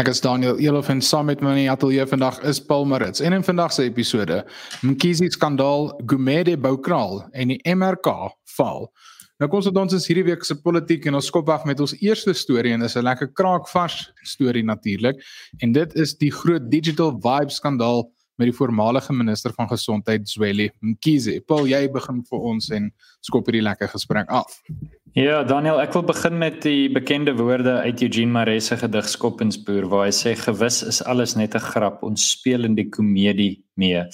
Ek is Daniel Elof en saam met my in die ateljee vandag is Paul Marits. En in vandag se episode, Mkhizi skandaal, Gumede boukraal en die MRK val. Nou kom ons dan ons hierdie week se politiek en ons skop af met ons eerste storie en dis 'n lekker kraakvars storie natuurlik. En dit is die groot digital vibe skandaal met die voormalige minister van gesondheid Zweli Mkhize. Paul, jy begin vir ons en skop hierdie lekker gesprek af. Ja, Daniel, ek wil begin met die bekende woorde uit Eugene Maree se gedig Skoppenspoor waar hy sê gewis is alles net 'n grap, ons speel in die komedie mee.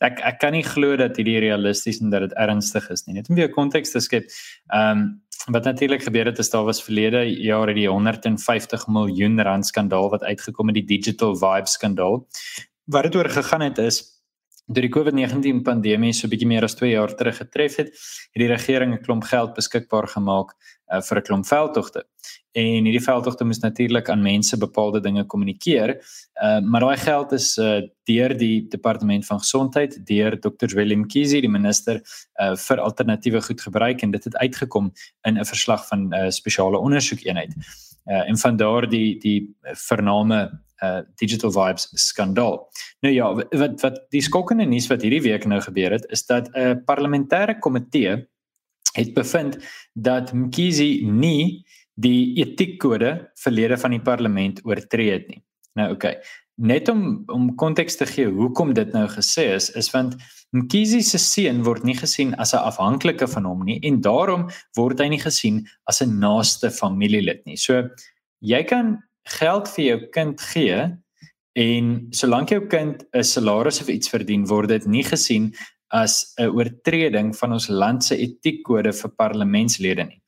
Ek ek kan nie glo dat hierdie realisties en dat dit ernstig is nie. Net om weer konteks te skep. Ehm um, wat natuurlik gebeur het is daar was verlede jaar die 150 miljoen rand skandaal wat uitgekom het die digital vibe skandaal wat dit oor gegaan het is deur die COVID-19 pandemie so bietjie meer as 2 jaar terug getref het, het die regering 'n klomp geld beskikbaar gemaak uh, vir 'n klomp veldtogte. En hierdie veldtogte moes natuurlik aan mense bepaalde dinge kommunikeer. Uh, maar daai geld is uh, deur die departement van gesondheid, deur Dr. Willem Kiesi, die minister uh, vir alternatiewe goed gebruik en dit het uitgekom in 'n verslag van 'n uh, spesiale ondersoekeenheid. Uh, en van daar die die vername uh digital vibes skandaal. Nou ja, wat wat die skokkende nuus wat hierdie week nou gebeur het, is dat 'n uh, parlementêre komitee het bevind dat Mkhizi nie die etiekkode verlede van die parlement oortree het nie. Nou oké. Okay. Net om om konteks te gee hoekom dit nou gesê is, is want Mkhizi se seun word nie gesien as 'n afhanklike van hom nie en daarom word hy nie gesien as 'n naaste familielid nie. So jy kan geld vir jou kind gee en solank jou kind 'n salaris of iets verdien word dit nie gesien as 'n oortreding van ons land se etiekkode vir parlementslede nie.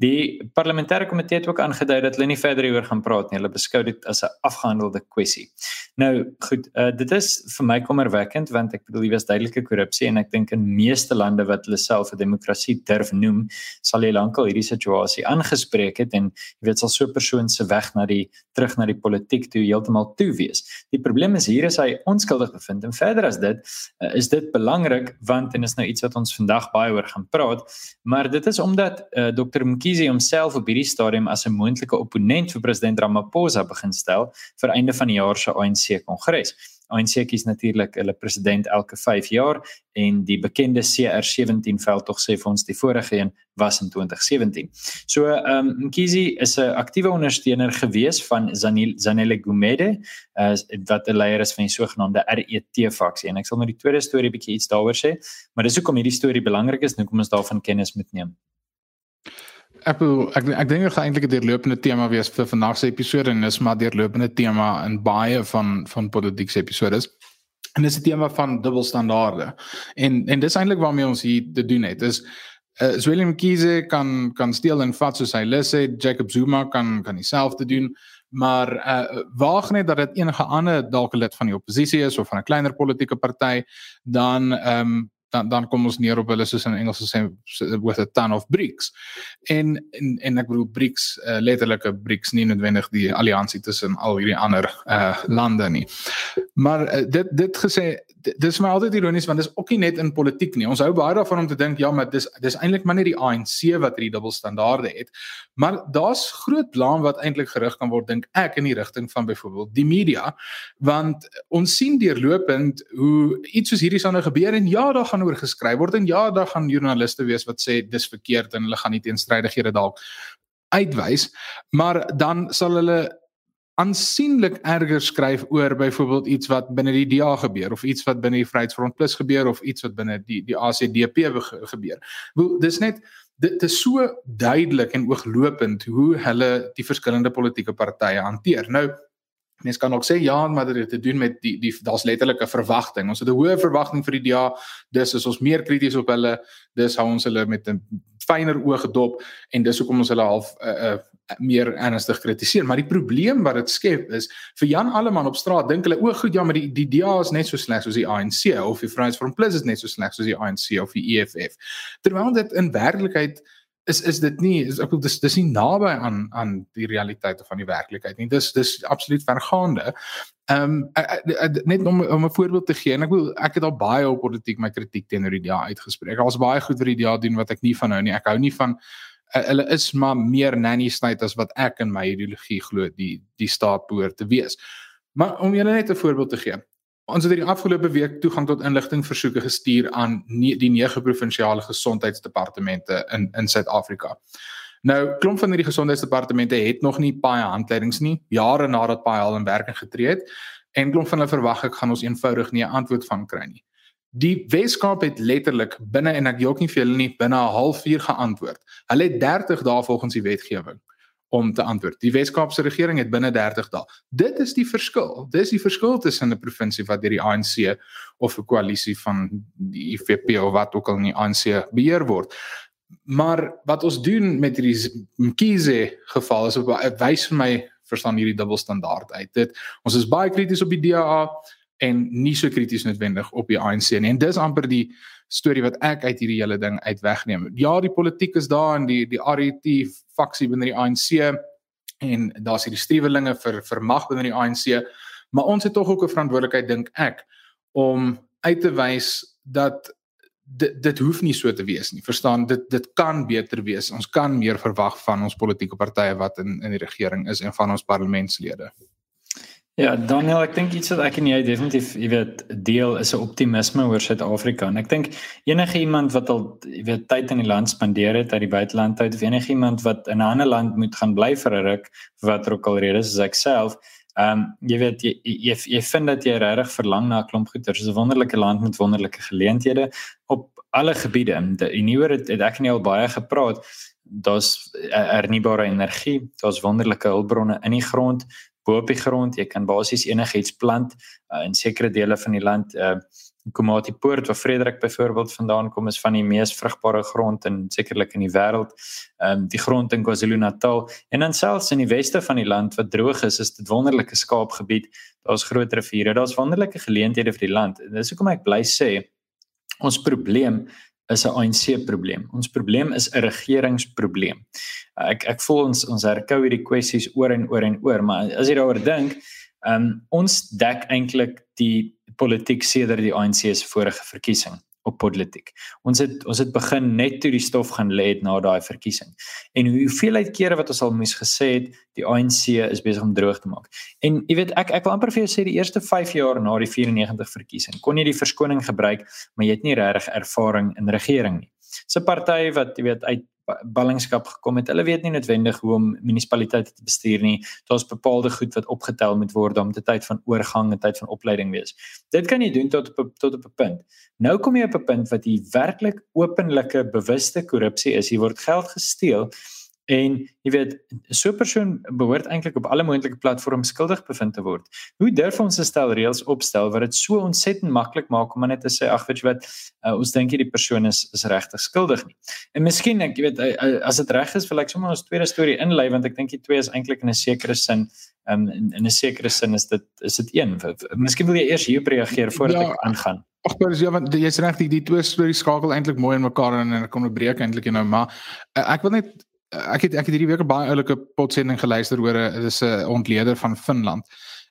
Die parlementêre komitee het ook aangedui dat hulle nie verder hieroor gaan praat nie. Hulle beskou dit as 'n afgehandelde kwessie. Nou, goed, uh, dit is vir my kommerwekkend want ek bedoel jy was duidelike korrupsie en ek dink in meeste lande wat hulle self 'n demokrasie durf noem, sal jy lankal hierdie situasie aangespreek het en jy weet sal so 'n persoon se weg na die terug na die politiek toe heeltemal toe wees. Die probleem is hier is hy onskuldig bevind en verder as dit uh, is dit belangrik want en is nou iets wat ons vandag baie oor gaan praat, maar dit is omdat uh, Dr. Mkie Mkhize homself op hierdie stadium as 'n moontlike opponent vir president Ramaphosa begin stel vir einde van die jaar se ANC kongres. ANC kies natuurlik hulle president elke 5 jaar en die bekende CR17 veldtog sê vir ons die vorige een was in 2017. So ehm um, Mkhize is 'n aktiewe ondersteuner gewees van Zanil Zanele Gumede uh, wat 'n leier is van die sogenaamde RET faksie en ek sal nou die tweede storie bietjie iets daaroor sê, maar dis hoekom hierdie storie belangrik is en hoekom ons daarvan kennis moet neem. Ek bedoel, ek ek dink dit gaan eintlik 'n deurlopende tema wees vir vandag se episode en dis maar deurlopende tema in baie van van politieke episodes. En dis 'n tema van dubbelstandaarde. En en dis eintlik waarmee ons hier te doen het. Is uh, Willem Kiese kan kan steel en vat soos hy lus het. Jacob Zuma kan kan dieselfde doen. Maar uh waag net dat dit enige ander dalk 'n lid van die oppositie is of van 'n kleiner politieke party dan ehm um, dan dan kom ons neer op hulle soos in Engels sê with a ton of bricks. En en en ek bedoel bricks uh, letterlike bricks nie noodwendig die alliansie tussen al hierdie ander uh lande nie. Maar uh, dit dit gesê dis my altyd ironies want dis ook nie net in politiek nie. Ons hou baie daarvan om te dink ja, maar dis dis eintlik maar net die ANC wat hierdie dubbelstandaarde het. Maar daar's groot blaam wat eintlik gerig kan word dink ek in die rigting van byvoorbeeld die media want ons sien deurlopend hoe iets soos hierdie sou nou gebeur en ja, daar gaan oor geskryf word en ja, daar gaan joernaliste wees wat sê dis verkeerd en hulle gaan nie teenstrydighede dalk uitwys, maar dan sal hulle aansienlik erger skryf oor byvoorbeeld iets wat binne die DA gebeur of iets wat binne die Vryheidsfront Plus gebeur of iets wat binne die die ACDP gebeur. Wel dis net dit is so duidelik en ooglopend hoe hulle die verskillende politieke partye hanteer. Nou Mens kan ook sê ja, maar dit het te doen met die die daar's letterlik 'n verwagting. Ons het 'n hoë verwagting vir die DA. Dis is ons meer krities op hulle. Dis hou ons hulle met 'n fyner oog gedop en dis hoekom ons hulle half 'n uh, uh, meer ernstig kritiseer. Maar die probleem wat dit skep is vir Jan Alleman op straat dink hulle o, goed, ja, maar die die DA is net so sleg soos die ANC of die Friends for Plus is net so sleg soos die ANC of die EFF. Terwyl dit in werklikheid is is dit nie is ek dis dis nie naby aan aan die realiteite van die werklikheid nie. Dis dis absoluut vergaande. Ehm um, net om om 'n voorbeeld te gee en ek wil ek het al baie op politiek my kritiek teenoor die DA uitgespreek. Daar's baie goed vir die DA doen wat ek nie van hou nie. Ek hou nie van uh, hulle is maar meer nanny state as wat ek in my ideologie glo die die staat behoort te wees. Maar om julle net 'n voorbeeld te gee. Ons het hierdie afgelope week toegang tot inligting versoeke gestuur aan nie, die nege provinsiale gesondheidsdepartemente in in Suid-Afrika. Nou, klomp van hierdie gesondheidsdepartemente het nog nie baie handleidings nie, jare nadat baie al in werking getree het, en klomp van hulle verwag ek gaan ons eenvoudig nie 'n antwoord van kry nie. Die Weskaap het letterlik binne en ek jok nie vir hulle nie binne 'n halfuur geantwoord. Hulle het 30 dae volgens die wetgewing om te antwoord. Die Wes-Kaapse regering het binne 30 dae. Dit is die verskil. Dis die verskil tussen 'n provinsie wat deur die ANC of 'n koalisie van die IFP of wat ook al in die ANC beheer word. Maar wat ons doen met hierdie Mkhize geval is op wys vir my verstaan hierdie dubbelstandaard uit. Dit ons is baie krities op die DA en nie so krities noodwendig op die ANC nie. En dis amper die storie wat ek uit hierdie hele ding uit wegneem. Ja, die politiek is daar en die die RET faksie binne die ANC en daar's hierdie strewelinge vir vir mag binne die ANC, maar ons het tog ook 'n verantwoordelikheid dink ek om uit te wys dat dit dit hoef nie so te wees nie. Verstaan, dit dit kan beter wees. Ons kan meer verwag van ons politieke partye wat in in die regering is en van ons parlementslede. Ja, Daniel, ek dink iets wat ek en jy definitief, jy weet, deel is 'n optimisme oor Suid-Afrika. En ek dink enige iemand wat al, jy weet, tyd in die land spandeer het uit die buiteland uit of enige iemand wat in 'n ander land moet gaan bly vir 'n ruk, vir watter ook al redes, soos ek self, ehm um, jy weet jy, jy jy vind dat jy regtig verlang na 'n klomp. Dit is 'n wonderlike land met wonderlike geleenthede op alle gebiede. Die nuwe het, het ek en jy al baie gepraat. Daar's hernubare energie, daar's wonderlike hulpbronne in die grond bo op die grond. Jy kan basies enigiets plant uh, in sekere dele van die land. Uh Komati Poort waar Frederik byvoorbeeld vandaan kom is van die mees vrugbare grond in sekerlik in die wêreld. Ehm um, die grond in KwaZulu-Natal en dan selfs in die weste van die land wat droog is, is dit wonderlike skaapgebied. Daar's groot riviere, daar's wonderlike geleenthede vir die land. Dis hoekom ek bly sê ons probleem is 'n ANC probleem. Ons probleem is 'n regeringsprobleem. Ek ek voel ons ons herkou hierdie kwessies oor en oor en oor, maar as jy daaroor dink, um, ons dek eintlik die politiek sedert die ANC se vorige verkiesing op politiek. Ons het ons het begin net toe die stof gaan lê na daai verkiesing. En hoeveelheid kere wat ons al moes gesê het, die ANC is besig om droog te maak. En jy weet ek ek wil amper vir jou sê die eerste 5 jaar na die 94 verkiesing kon jy die verskoning gebruik, maar jy het nie regtig ervaring in regering nie. 'n party wat jy weet uit ballingskap gekom het. Hulle weet nie noodwendig hoe om munisipaliteite te bestuur nie. Daar's bepaalde goed wat opgetel moet word om te tyd van oorgang en tyd van opleiding wees. Dit kan jy doen tot op tot op 'n punt. Nou kom jy op 'n punt wat hier werklik openlike bewuste korrupsie is. Hier word geld gesteel En jy weet, so 'n persoon behoort eintlik op alle moontlike platforms skuldig bevind te word. Hoe durf ons 'n stel reëls opstel wat dit so ontsettend maklik maak om net te sê ag weet jy wat, uh, ons dink hierdie persoon is is regtig skuldig nie. En miskien ek jy weet uh, as dit reg is, wil ek sommer ons tweede storie inlei want ek dink die twee is eintlik in 'n sekere sin um, in in 'n sekere sin is dit is dit een. Miskien wil jy eers hierop reageer voordat ja, ek aangaan. Ag, maar ja, want jy's reg, die, die twee stories skakel eintlik mooi in mekaar en en kom 'n breek eintlik nou, maar uh, ek wil net ek het ek het hierdie week 'n baie oulike potsending geluister oor 'n dis 'n ontleder van Finland.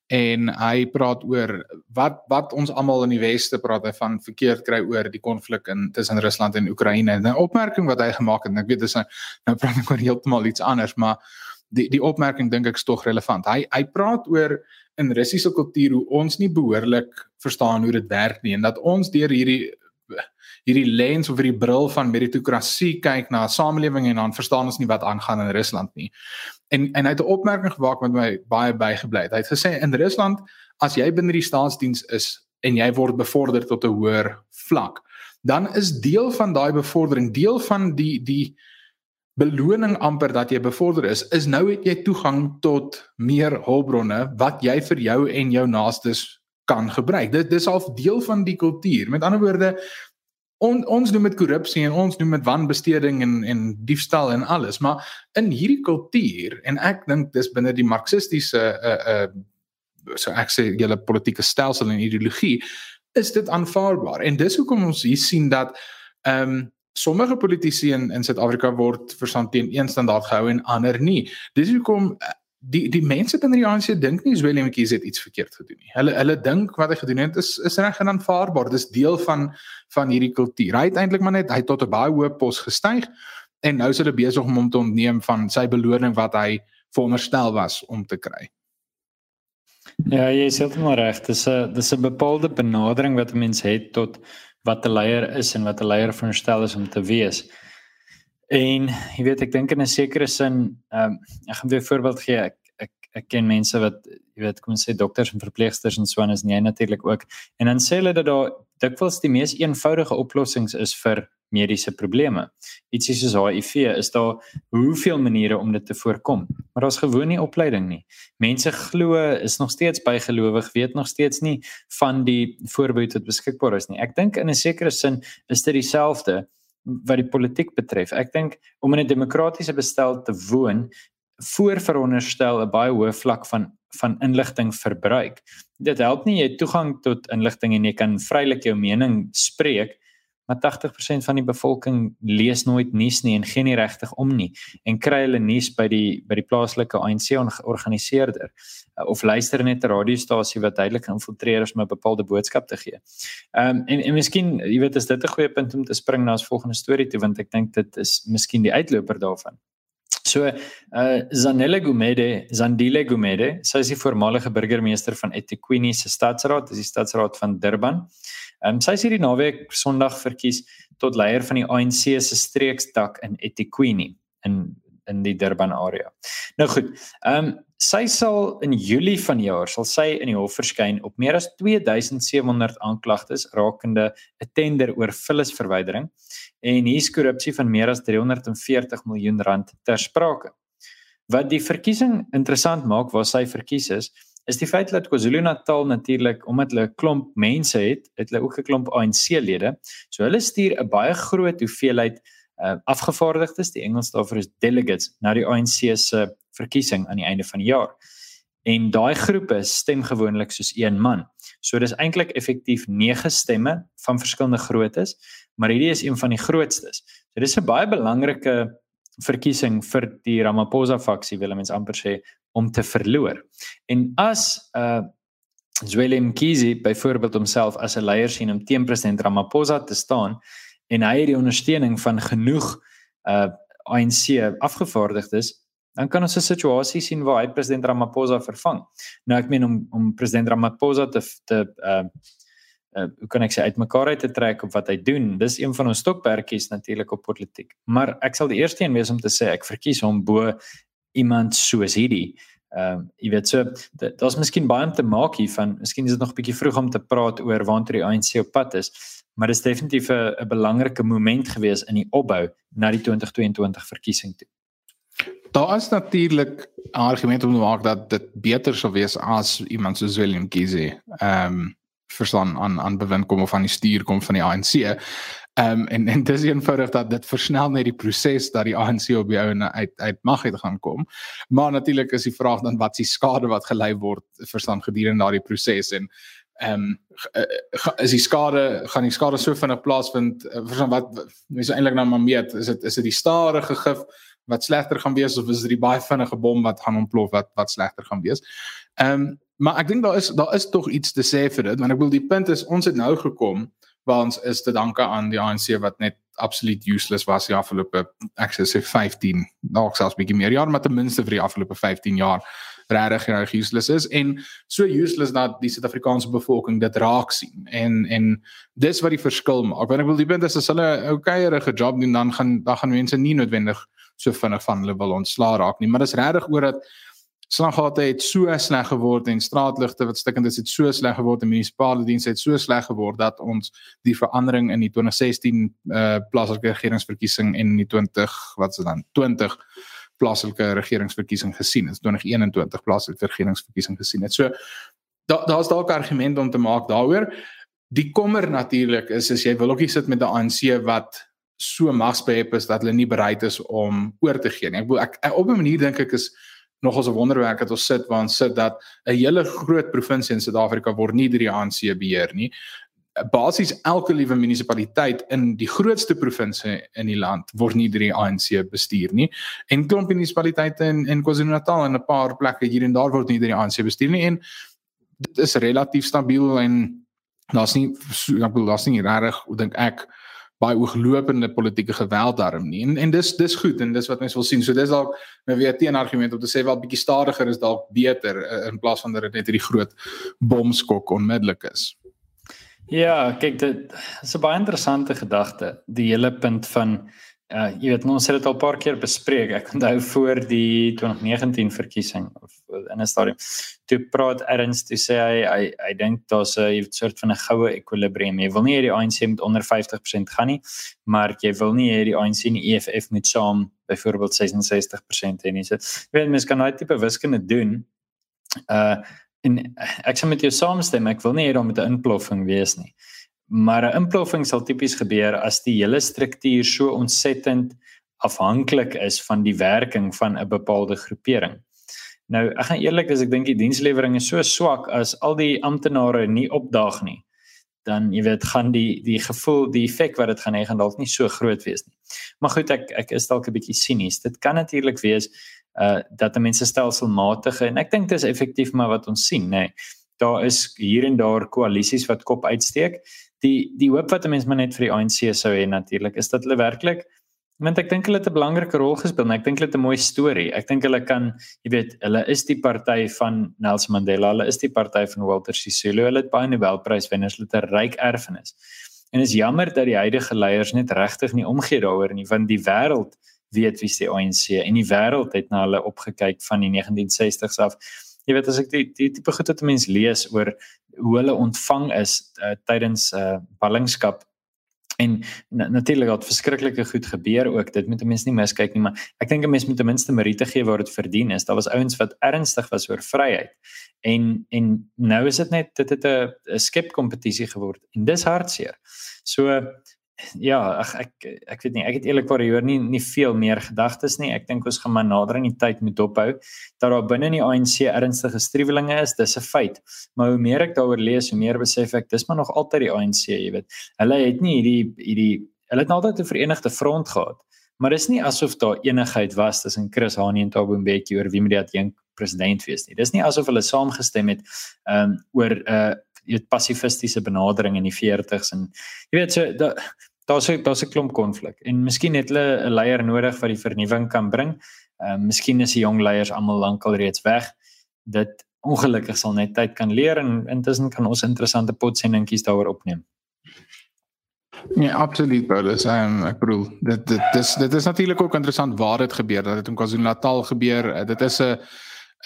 En hy praat oor wat wat ons almal in die weste praat hy van verkeerd kry oor die konflik in tussen Rusland en Oekraïne. En 'n opmerking wat hy gemaak het en ek weet dis nou, nou praat ek oor heeltemal iets anders maar die die opmerking dink ek is tog relevant. Hy hy praat oor in Russiese kultuur hoe ons nie behoorlik verstaan hoe dit werk nie en dat ons deur hierdie hierdie lens of hierdie bril van meritokrasie kyk na 'n samelewing en dan verstaan ons nie wat aangaan in Rusland nie. En en hy het 'n opmerking gemaak wat my baie bygebly het. Hy het gesê in Rusland as jy binne die staatsdiens is en jy word bevorder tot 'n hoër vlak, dan is deel van daai bevordering, deel van die die beloning amper dat jy bevorder is, is nou het jy toegang tot meer hulpbronne wat jy vir jou en jou naastes kan gebruik. Dit dis al deel van die kultuur. Met ander woorde, on, ons noem dit korrupsie en ons noem dit wanbesteding en en diefstal en alles, maar in hierdie kultuur en ek dink dis binne die marxistiese uh uh so ek sê julle politieke stelsel en ideologie is dit aanvaarbaar. En dis hoekom ons hier sien dat ehm um, sommige politici in in Suid-Afrika word verstaan teen een standaard gehou en ander nie. Dis hoekom die die mense binne die ANC dink nie Willem Mkhize het iets verkeerd gedoen nie. Hulle hulle dink wat hy gedoen het is is reg en aanvaarbaar. Dis deel van van hierdie kultuur. Hy het eintlik maar net hy tot 'n baie hoë pos gestyg en nou is hulle besig om hom te ontneem van sy beloning wat hy veronderstel was om te kry. Ja, jy is heeltemal reg. Dis 'n dis 'n bepaalde benadering wat 'n mens het tot wat 'n leier is en wat 'n leier veronderstel is om te wees. En jy weet ek dink in 'n sekere sin, ehm um, ek gaan weer 'n voorbeeld gee. Ek, ek ek ken mense wat jy weet kom ons sê dokters en verpleegsters en so aan is nie natuurlik ook. En dan sê hulle dat daar dikwels die mees eenvoudige oplossings is vir mediese probleme. Ietsie soos HIV is daar hoeveel maniere om dit te voorkom, maar daar's gewoon nie opleiding nie. Mense glo is nog steeds bygelowig, weet nog steeds nie van die voorbeelde wat beskikbaar is nie. Ek dink in 'n sekere sin is dit dieselfde wat die politiek betref. Ek dink om in 'n demokratiese bestel te woon voorveronderstel 'n baie hoë vlak van van inligting verbruik. Dit help nie jy toegang tot inligting en jy kan vrylik jou mening spreek maar 80% van die bevolking lees nooit nuus nie en gee nie regtig om nie en kry hulle nuus by die by die plaaslike ANC organiseerder of luister net 'n radiostasie wat duidelik geïnfiltreer is om 'n bepaalde boodskap te gee. Ehm um, en en miskien, jy weet, is dit 'n goeie punt om te spring na ons volgende storie toe want ek dink dit is miskien die uitloper daarvan. So, uh Zanele Gumede, Zandile Gumede, sy is die voormalige burgemeester van eThekwini se stadsraad, dis die stadsraad van Durban. Ehm um, sy is hierdie naweek Sondag verkies tot leier van die ANC se streekstak in eThekwini in in die Durban area. Nou goed, ehm um, sy sal in Julie vanjaar sal sy in die hof verskyn op meer as 2700 aanklagtes rakende 'n tender oor vullisverwydering en hier's korrupsie van meer as 340 miljoen rand ter sprake. Wat die verkiesing interessant maak waar sy verkies is, is die feit dat KwaZulu-Natal natuurlik omdat hulle 'n klomp mense het, het hulle ook 'n klomp ANC-lede. So hulle stuur 'n baie groot hoeveelheid uh, afgevaardigdes, die Engels daarvoor is delegates, na die ANC se verkiesing aan die einde van die jaar. En daai groepe stem gewoonlik soos een man. So dis eintlik effektief 9 stemme van verskillende groottes, maar hierdie is een van die grootstes. So dis 'n baie belangrike verkiesing vir die Ramaphosa faksie wil mens amper sê om te verloor. En as uh Zweli Mkhize byvoorbeeld homself as 'n leier sien om teen president Ramaphosa te staan, en hy het die ondersteuning van genoeg uh ANC afgevaardigdes, dan kan ons 'n situasie sien waar hy president Ramaphosa vervang. Nou ek meen om om president Ramaphosa te te uh uh hoe kan ek sê uitmekaar uit te trek op wat hy doen. Dis een van ons stokperdjies natuurlik op politiek. Maar ek sal die eerste een wees om te sê ek verkies hom bo iemand soos hierdie. Ehm uh, jy weet so daar's miskien baie om te maak hier van miskien is dit nog bietjie vroeg om te praat oor waantoe die ANC op pad is maar dit is definitief 'n belangrike moment gewees in die opbou na die 2022 verkiesing toe. Daar is natuurlik 'n argument om te maak dat dit beter sou wees as iemand soos Willem Kiese ehm um, verstaan aan aan bewind kom of aan die stuur kom van die ANC. Ehm um, en en dis eenvoudig dat dit versnel net die proses dat die ANC op jou en uit uit mag uit gaan kom. Maar natuurlik is die vraag dan wat is die skade wat gelei word verstaan gedurende daardie proses en ehm um, is die skade gaan die skade so vinnig plaasvind eh, vir wat mense eintlik nou maar meet is dit is dit die stadige gif wat slegter gaan wees of is dit die baie vinnige bom wat gaan ontplof wat wat slegter gaan wees. Ehm um, maar ek dink daar is daar is tog iets te sê vir dit want ek wil die punt is ons het nou gekom waar ons is te danke aan die ANC wat net absoluut useless was die afgelope ek sê 15 dalk selfs bietjie meer jaar maar ten minste vir die afgelope 15 jaar regtig reg useless is en so useless dat die Suid-Afrikaanse bevolking dit raak sien en en dis wat die verskil maak. Want ek wil die punt is as hulle 'n okayerige job doen dan gaan dan gaan mense nie noodwendig so vinnig van hulle wil ontslaa raak nie, maar dis regtig oor dat Slangate het so sleg geword en straatligte wat stikkend is het so sleg geword en munisipale dienste het so sleg geword dat ons die verandering in die 2016 uh plaaslike regeringsverkiesing en die 20 wat dit dan 20 plaaslike regeringsverkiesing gesien het 2021 plaaslike regeringsverkiesing gesien het. So daar daar's dalk 'n argument om te maak daaroor. Die kommer natuurlik is as jy wil ook nie sit met 'n ANC wat so magsbehep is dat hulle nie bereid is om oor te gee nie. Ek bedoel ek, ek op 'n manier dink ek is nog as 'n wonderwerk dat ons sit ons sit dat 'n hele groot provinsie in Suid-Afrika word nie deur die ANC beheer nie. Basies elke liewe munisipaliteit in die grootste provinsie in die land word nie deur die ANC bestuur nie. En klomp munisipaliteite in in KwaZulu-Natal en 'n paar plekke hier en daar word nie deur die ANC bestuur nie en dit is relatief stabiel en daar's nie ek bedoel daar's nie regtig, dink ek, baie ooglopende politieke geweld daarin nie. En en dis dis goed en dis wat mense wil sien. So dis dalk nou weer teenargument om te sê wel bietjie stadiger is dalk beter uh, in plaas van dat dit net hierdie groot bomskok onmiddellik is. Ja, kyk dit is 'n baie interessante gedagte. Die hele punt van uh jy weet ons het dit al 'n paar keer bespreek. Ek onthou voor die 2019 verkiesing of in 'n stadium. Toe praat Ernst, toe sê hy hy hy dink daar's 'n soort van 'n goue ekwilibrium. Jy wil nie hê die ANC moet onder 50% gaan nie, maar jy wil nie hê die ANC en die EFF moet saam byvoorbeeld 66% hê nie. So jy weet mens kan daai tipe wiskunde doen. Uh en ek sê met jou saamstem, ek wil nie hê daar moet 'n inploffing wees nie. Maar 'n inploffing sal tipies gebeur as die hele struktuur so ontsettend afhanklik is van die werking van 'n bepaalde groepering. Nou, ek gaan eerlik wees, ek dink die dienslewering is so swak as al die amptenare nie opdaag nie. Dan jy weet, gaan die die gevoel, die effek wat dit gaan hê gaan dalk nie so groot wees nie. Maar goed, ek ek is dalk 'n bietjie sinies. Dit kan natuurlik wees uh dat mense stelselmatige en ek dink dit is effektief maar wat ons sien, nê. Nee, daar is hier en daar koalisies wat kop uitsteek die die hoop wat 'n mens maar net vir die ANC sou hê natuurlik is dat hulle werklik want ek dink hulle het 'n belangrike rol gespeel en ek dink hulle het 'n mooi storie. Ek dink hulle kan, jy weet, hulle is die party van Nelson Mandela, hulle is die party van Walter Sisulu. Hulle het baie Nobelpryswenners, hulle het 'n ryk erfenis. En is jammer dat die huidige leiers net regtig nie omgee daaroor nie, want die wêreld weet wie se ANC en die wêreld het na hulle opgekyk van die 1960s af jy weet as ek die die tipe goed wat mense lees oor hoe hulle ontvang is uh, tydens uh, ballingskap en na, natuurlik het verskriklike goed gebeur ook dit moet mense nie miskyk nie maar ek dink 'n mens moet ten minste meriete gee waar dit verdien is. Daar was ouens wat ernstig was oor vryheid en en nou is dit net dit het 'n skep kompetisie geword en dis hartseer. So ja, ag ek ek weet nie, ek het eerlikwaar hier nie nie veel meer gedagtes nie. Ek dink ons gaan maar nader aan die tyd moet dophou dat daar binne in die ANC ernstige striwelinge is. Dis 'n feit. Maar hoe meer ek daaroor lees, hoe meer besef ek dis maar nog altyd die ANC, jy weet. Hulle het nie hierdie hierdie hulle het altyd 'n verenigde front gehad. Maar dis nie asof daar enigheid was tussen Chris Hani en Thabo Mbeki oor wie moet die adjunk president wees nie. Dis nie asof hulle saamgestem het um oor 'n uh, jy weet pasifistiese benadering in die 40s en jy weet so da, daar's daar's 'n klomp konflik en miskien het hulle 'n leier nodig wat die vernuwing kan bring. Ehm uh, miskien is die jong leiers almal lankal reeds weg. Dit ongelukkig sal net tyd kan leer en intussen kan ons interessante potsendingkies daaroor opneem. Ja, absoluut, Paulus. Um, ek bedoel, dit dit dis dit is natuurlik ook interessant waar dit gebeur, dat dit in KwaZulu-Natal gebeur. Uh, dit is 'n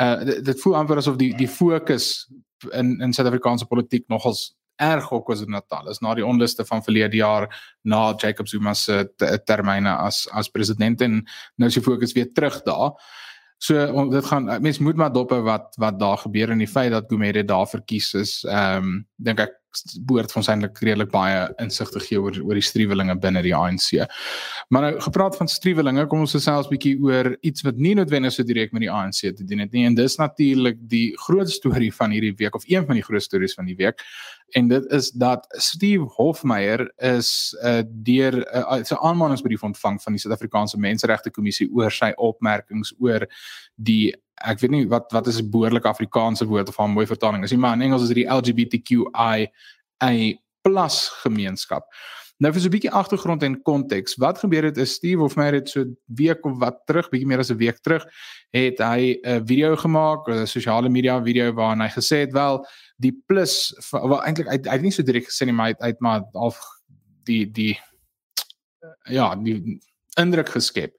uh dit, dit voel amper asof die die fokus in in Suid-Afrikaanse politiek nogals erg ook was in Natal. Is na die onluste van verlede jaar na Jacob Zuma se termyne as as president en nou is die fokus weer terug daar. So dit gaan mense moet maar dop wat wat daar gebeur en die feit dat Gumede daar verkies is. Ehm um, dink ek boord van eintlik redelik baie insig te gee oor oor die struwelinge binne die ANC. Maar nou gepraat van struwelinge, kom ons gesels bietjie oor iets wat nie noodwendig so direk met die ANC te doen het nie en dis natuurlik die groot storie van hierdie week of een van die groot stories van die week. En dit is dat Steve Hofmeyer is 'n uh, eh, deur 'n uh, uh, aanmaningsbrief ontvang van die Suid-Afrikaanse Menseregte Kommissie oor sy opmerkings oor die ek weet nie wat wat is 'n behoorlike Afrikaanse woord of 'n mooi vertaling is nie, maar in Engels is dit die LGBTQI a+ gemeenskap. Nou vir so 'n bietjie agtergrond en konteks. Wat gebeur het is Steve of my het so week of wat terug, bietjie meer as 'n week terug, het hy 'n video gemaak, 'n sosiale media video waarin hy gesê het wel die plus wel eintlik hy, hy het nie so direk gesê nie, maar hy het maar al die die ja, die indruk geskep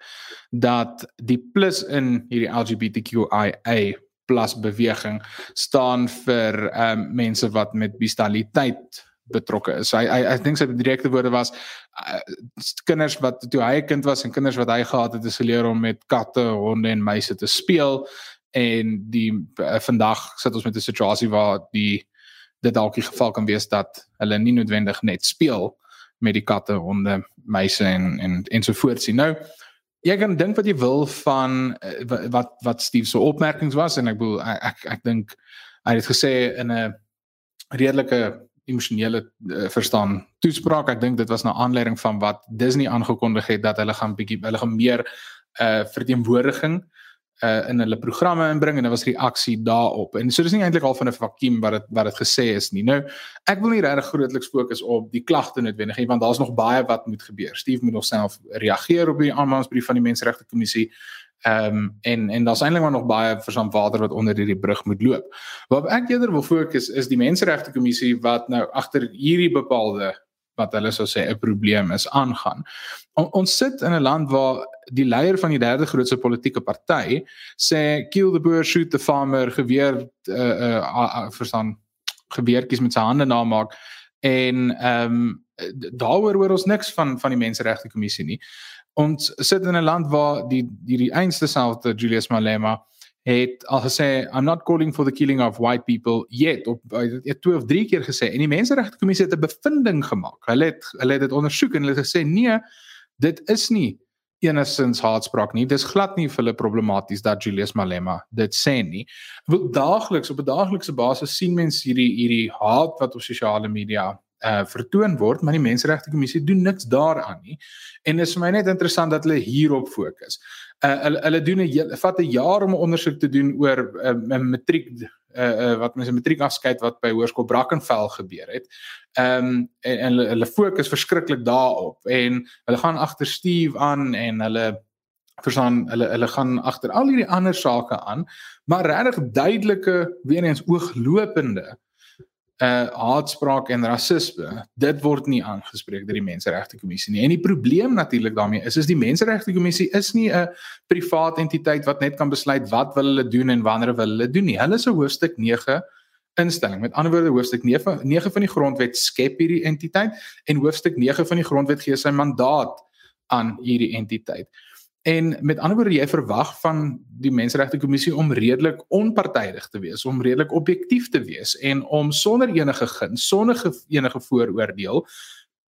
dat die plus in hierdie LGBTQIA plus beweging staan vir ehm um, mense wat met bestialiteit betrokke is. So hy hy ek dink sy direkte woorde was uh, kinders wat toe hy 'n kind was en kinders wat hy gehad het, het geleer om met katte, honde en muise te speel en die uh, vandag sit ons met 'n situasie waar die dit dalk die geval kan wees dat hulle nie noodwendig net speel met die katte, honde, muise en en ensovoorts nie. Nou jy kan dink wat jy wil van uh, wat wat Steve se opmerkings was en ek bedoel ek ek, ek dink hy het gesê in 'n redelike emosionele uh, verstaan toespraak. Ek dink dit was 'n aanleiding van wat Disney aangekondig het dat hulle gaan bietjie hulle gaan meer uh verteenwoordiging uh in hulle programme inbring en dit was reaksie daarop. En so dis nie eintlik al van 'n vakuum wat dit wat dit gesê is nie. Nou, ek wil nie regtig grootliks fokus op die klagte noodwendig nie want daar's nog baie wat moet gebeur. Steve moet nog self reageer op die aanmaningsbrief van die Menseregte Kommissie. Ehm um, en en daar's eintlik maar nog baie versam water wat onder hierdie brug moet loop. Wat ek eerder wil fokus is die Menseregte Kommissie wat nou agter hierdie bepaalde wat hulle sou sê 'n probleem is aangaan. On, ons sit in 'n land waar die leier van die derde grootste politieke party sê kill the boer shoot the farmer geweer uh uh verstaan geweertjies met sy hande namaak en ehm um, daaroor hoor ons niks van van die Menseregte Kommissie nie ons sit in 'n land waar die die die einste selfde Julius Malema het al gesê I'm not calling for the killing of white people yet op het twee of drie keer gesê en die menseregte kommissie het 'n bevinding gemaak. Hulle het hulle het dit ondersoek en hulle het gesê nee, dit is nie enigstens haatspraak nie. Dis glad nie vir hulle problematies dat Julius Malema dit sê nie. Want daagliks op 'n daaglikse basis sien mense hierdie hierdie haat wat op sosiale media uh vertoon word, maar die menseregte kommissie doen niks daaraan nie. En dit is vir my net interessant dat hulle hierop fokus. Uh hulle hulle doen 'n vat 'n jaar om 'n ondersoek te doen oor 'n uh, matriek uh, uh wat mense matriek afskeid wat by Hoërskool Brackenfell gebeur het. Ehm um, en, en hulle, hulle fokus verskriklik daarop en hulle gaan agter Steve aan en hulle verstaan hulle hulle gaan agter al hierdie ander sake aan, maar regtig duidelike weer eens ooglopende uh haatspraak en rasisme dit word nie aangespreek deur die menseregte kommissie nie. En die probleem natuurlik daarmee is is die menseregte kommissie is nie 'n privaat entiteit wat net kan besluit wat wil hulle doen en wanneer wil hulle doen nie. Hulle is 'n hoofstuk 9 instelling. Met ander woorde hoofstuk 9 9 van die grondwet skep hierdie entiteit en hoofstuk 9 van die grondwet gee sy mandaat aan hierdie entiteit. En met ander woorde jy verwag van die menseregte kommissie om redelik onpartydig te wees, om redelik objektief te wees en om sonder enige guns, sonder enige vooroordeel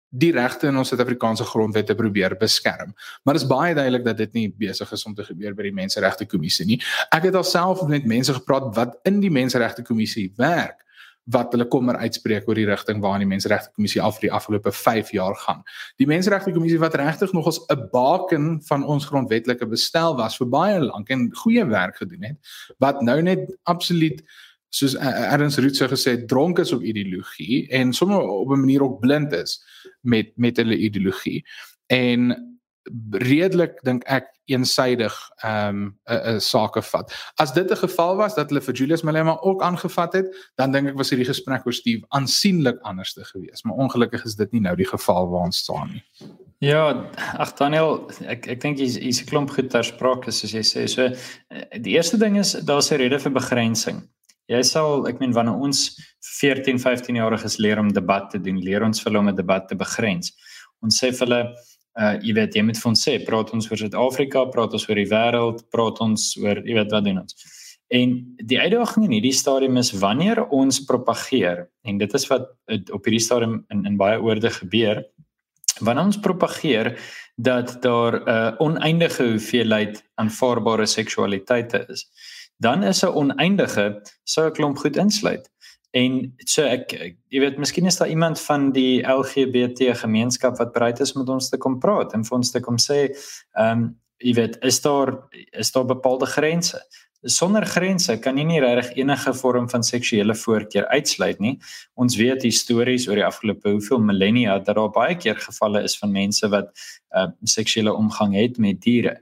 die regte in ons Suid-Afrikaanse grondwet te probeer beskerm. Maar dit is baie duidelik dat dit nie besig is om te gebeur by die menseregte kommissie nie. Ek het alself met mense gepraat wat in die menseregte kommissie werk wat hulle kommer uitspreek oor die rigting waarna die Menseregte Kommissie af vir die afgelope 5 jaar gaan. Die Menseregte Kommissie wat regtig nog as 'n baken van ons grondwetlike bestel was vir baie lank en goeie werk gedoen het, wat nou net absoluut soos Ernst Rutze gesê dronk is op ideologie en sommer op 'n manier ook blind is met met hulle ideologie. En redelik dink ek eensydig ehm um, 'n 'n sake vat. As dit 'n geval was dat hulle vir Julius Malema ook aangevat het, dan dink ek was hierdie gesprek oor Steve aansienlik anders te gewees, maar ongelukkig is dit nie nou die geval waar ons staan nie. Ja, ag Daniel, ek ek dink hier's hier's 'n klomp goed ter sprake soos jy sê. So eh, die eerste ding is daar's 'n rede vir begrensing. Jy sal, ek meen wanneer ons 14, 15 jariges leer om debat te doen, leer ons hulle om 'n debat te begrens. Ons sê vir hulle uh jy weet jy moet vir ons sê praat ons oor Suid-Afrika, praat ons oor die wêreld, praat ons oor jy weet wat doen ons. En die uitdaging in hierdie stadium is wanneer ons propageer en dit is wat op hierdie stadium in in baie oorde gebeur wanneer ons propageer dat daar 'n uh, oneindige hoeveelheid aanvaarbare seksualiteite is dan is 'n oneindige sou 'n klomp goed insluit En so ek jy weet miskien is daar iemand van die LGBT gemeenskap wat bereid is met ons te kom praat en vir ons te kom sê ehm um, jy weet is daar is daar bepaalde grense? Sonder grense kan jy nie regtig enige vorm van seksuele voorkeur uitsluit nie. Ons weet histories oor die afgelope hoeveel millennia dat daar baie keer gevalle is van mense wat uh, seksuele omgang het met diere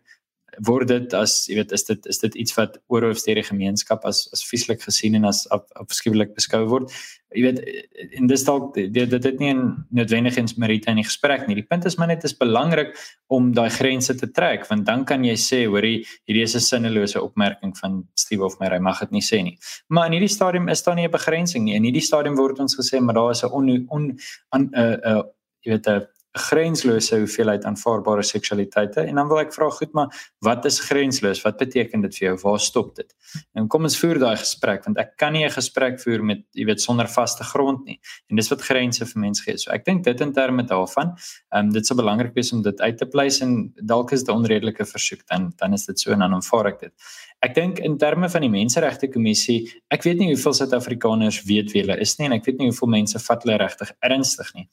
word dit as jy weet is dit is dit iets wat oorhoofs deur die gemeenskap as as vieslik gesien en as afskuwelik beskou word? Jy weet en dis dalk dit het nie 'n noodwendige insmerite in die gesprek nie. Die punt is maar net is belangrik om daai grense te trek want dan kan jy sê hoorie hierdie is 'n sinnelose opmerking van Steve of my hy mag dit nie sê nie. Maar in hierdie stadium is daar nie 'n begrensing nie. In hierdie stadium word ons gesê maar daar is 'n on, on 'n 'n uh, uh, jy weet 'n grenslose hoeveelheid aanvaarbare seksualiteite en dan wil ek vra goed maar wat is grensloos? Wat beteken dit vir jou? Waar stop dit? En kom ons voer daai gesprek want ek kan nie 'n gesprek voer met jy weet sonder vaste grond nie. En dis wat grense vir mense gee. So ek dink dit in terme daarvan ehm um, dit sou belangrik wees om dit uit te pleis en dalk is dit 'n onredelike versoek dan dan is dit so en dan aanvaar ek dit. Ek dink in terme van die menseregte kommissie ek weet nie hoeveel suid-afrikaners weet wie hulle is nie en ek weet nie hoeveel mense vat hulle regtig ernstig nie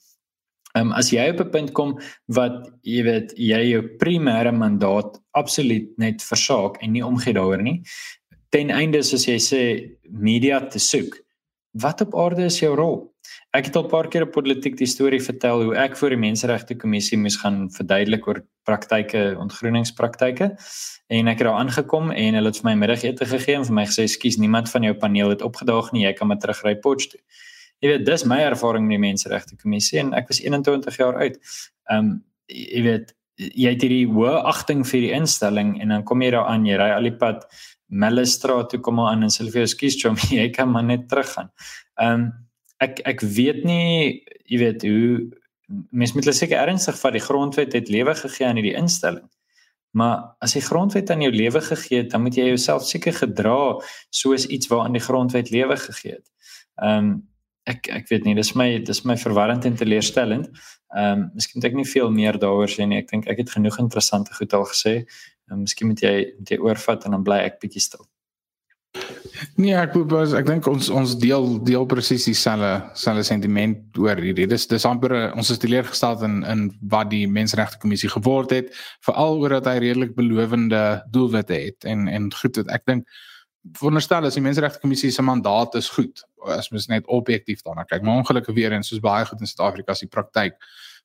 Ehm um, as jy op 'n punt kom wat jy weet jy jou primêre mandaat absoluut net versaak en nie omgee daaroor nie ten einde soos jy sê media te soek wat op aarde is jou rol? Ek het al 'n paar keer op politiek die storie vertel hoe ek voor die menseregte kommissie moes gaan verduidelik oor praktyke ontgroeningspraktyke en ek het daar aangekom en hulle het vir my middagete gegee en vir my gesê skus niemand van jou paneel het opgedaag nie jy kan maar terugry potch toe jy weet dis my ervaring met die menseregte kommissie en ek was 21 jaar oud. Ehm um, jy weet jy het hierdie hoë agting vir die instelling en dan kom jy daar aan jy ry al die pad Mellestraat toe kom aan en Silvio Skiesjom jy kan maar net teruggaan. Ehm um, ek ek weet nie jy weet hoe mens moet seker ernstig vat die grondwet het lewe gegee aan hierdie instelling. Maar as die grondwet aan jou lewe gegee het, dan moet jy jouself seker gedra soos iets waaraan die grondwet lewe gegee het. Ehm um, ek ek weet nie dis my dis my verwarrend en teleurstellend. Ehm um, miskien moet ek nie veel meer daaroor sê nie. Ek dink ek het genoeg interessante goed al gesê. Um, miskien moet jy dit oorvat en dan bly ek bietjie stil. Nee, ek bedoel ek dink ons ons deel deel presies dieselfde selfe sentiment oor hierdie. Dis dis amper ons is teleurgestel in in wat die menseregte kommissie geword het, veral oor dat hy redelik belowende doelwitte het en en goed, ek dink veronderstel as die menseregte kommissie se mandaat is goed as mens net objektief daarna kyk maar ongelukkig weer en soos baie goed in Suid-Afrika se praktyk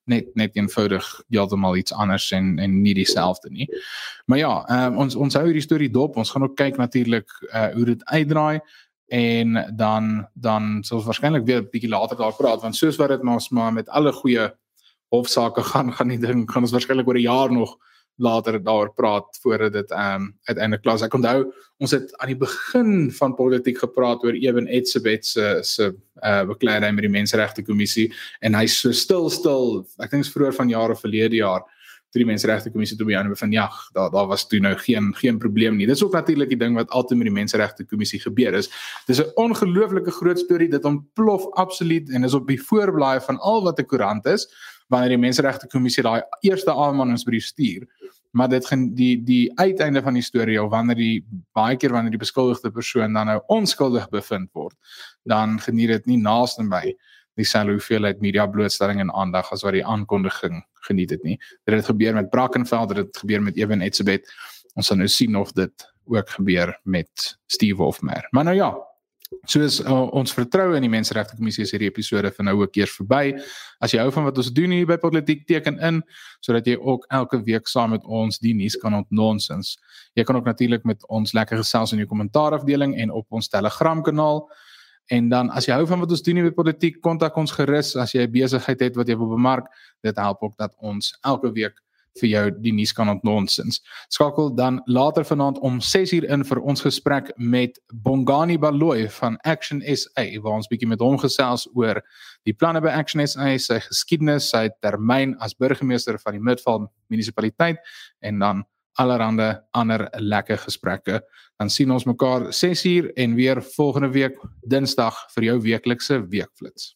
net net eenvoudig heeltemal iets anders en en nie dieselfde nie. Maar ja, um, ons ons hou hierdie storie dop. Ons gaan ook kyk natuurlik uh, hoe dit uitdraai en dan dan sal ons waarskynlik weer 'n bietjie later daar praat want soos wat dit ons maar met alle goeie hofsaake gaan gaan die ding gaan ons waarskynlik oor 'n jaar nog later daaroor praat voordat dit ehm um, uiteindelik klaar is. Ek onthou ons het aan die begin van politiek gepraat oor Eben Etzebeth se se uh bekleeding met die menseregte kommissie en hy's so stil stil. Ek dink is vroeër van jare verlede jaar toe die menseregte kommissie toe begin van ja, daar daar was toe nou geen geen probleem nie. Dis ook natuurlik die ding wat altyd met die menseregte kommissie gebeur is. Dis 'n ongelooflike groot storie dit ontplof absoluut en is op die voorblaai van al wat 'n koerant is wanneer die menseregte kommissie daai eerste aanmaningsbrief stuur maar dit gaan die die uiteinde van die storie of wanneer die baie keer wanneer die beskuldigde persoon dan nou onskuldig bevind word dan geniet dit nie naaste by dieselfde hoeveelheid media blootstelling en aandag as wat die aankondiging geniet het nie. Dit het gebeur met Brackenfell dit het gebeur met Eben Etzebeth. Ons sal nou sien of dit ook gebeur met Steve Hofmeyer. Maar nou ja Soos uh, ons vertroue in die menseregte kommissie is hierdie episode vir nou ook eers verby. As jy hou van wat ons doen hier by Politiek teken in sodat jy ook elke week saam met ons die nuus kan ontnonsens. Jy kan ook natuurlik met ons lekker gesels in die kommentaarafdeling en op ons Telegram kanaal. En dan as jy hou van wat ons doen hier by Politiek, kontak ons gerus as jy 'n besigheid het wat jy wil bemark. Dit help ook dat ons elke week vir jou die nuus kan ontnonsens. Skakel dan later vanaand om 6uur in vir ons gesprek met Bongani Baloyi van Action SA waar ons bietjie met hom gesels oor die planne by Action SA, sy geskiedenis, sy termyn as burgemeester van die Midvaal munisipaliteit en dan allerhande ander lekker gesprekke. Dan sien ons mekaar 6uur en weer volgende week Dinsdag vir jou weeklikse weekflits.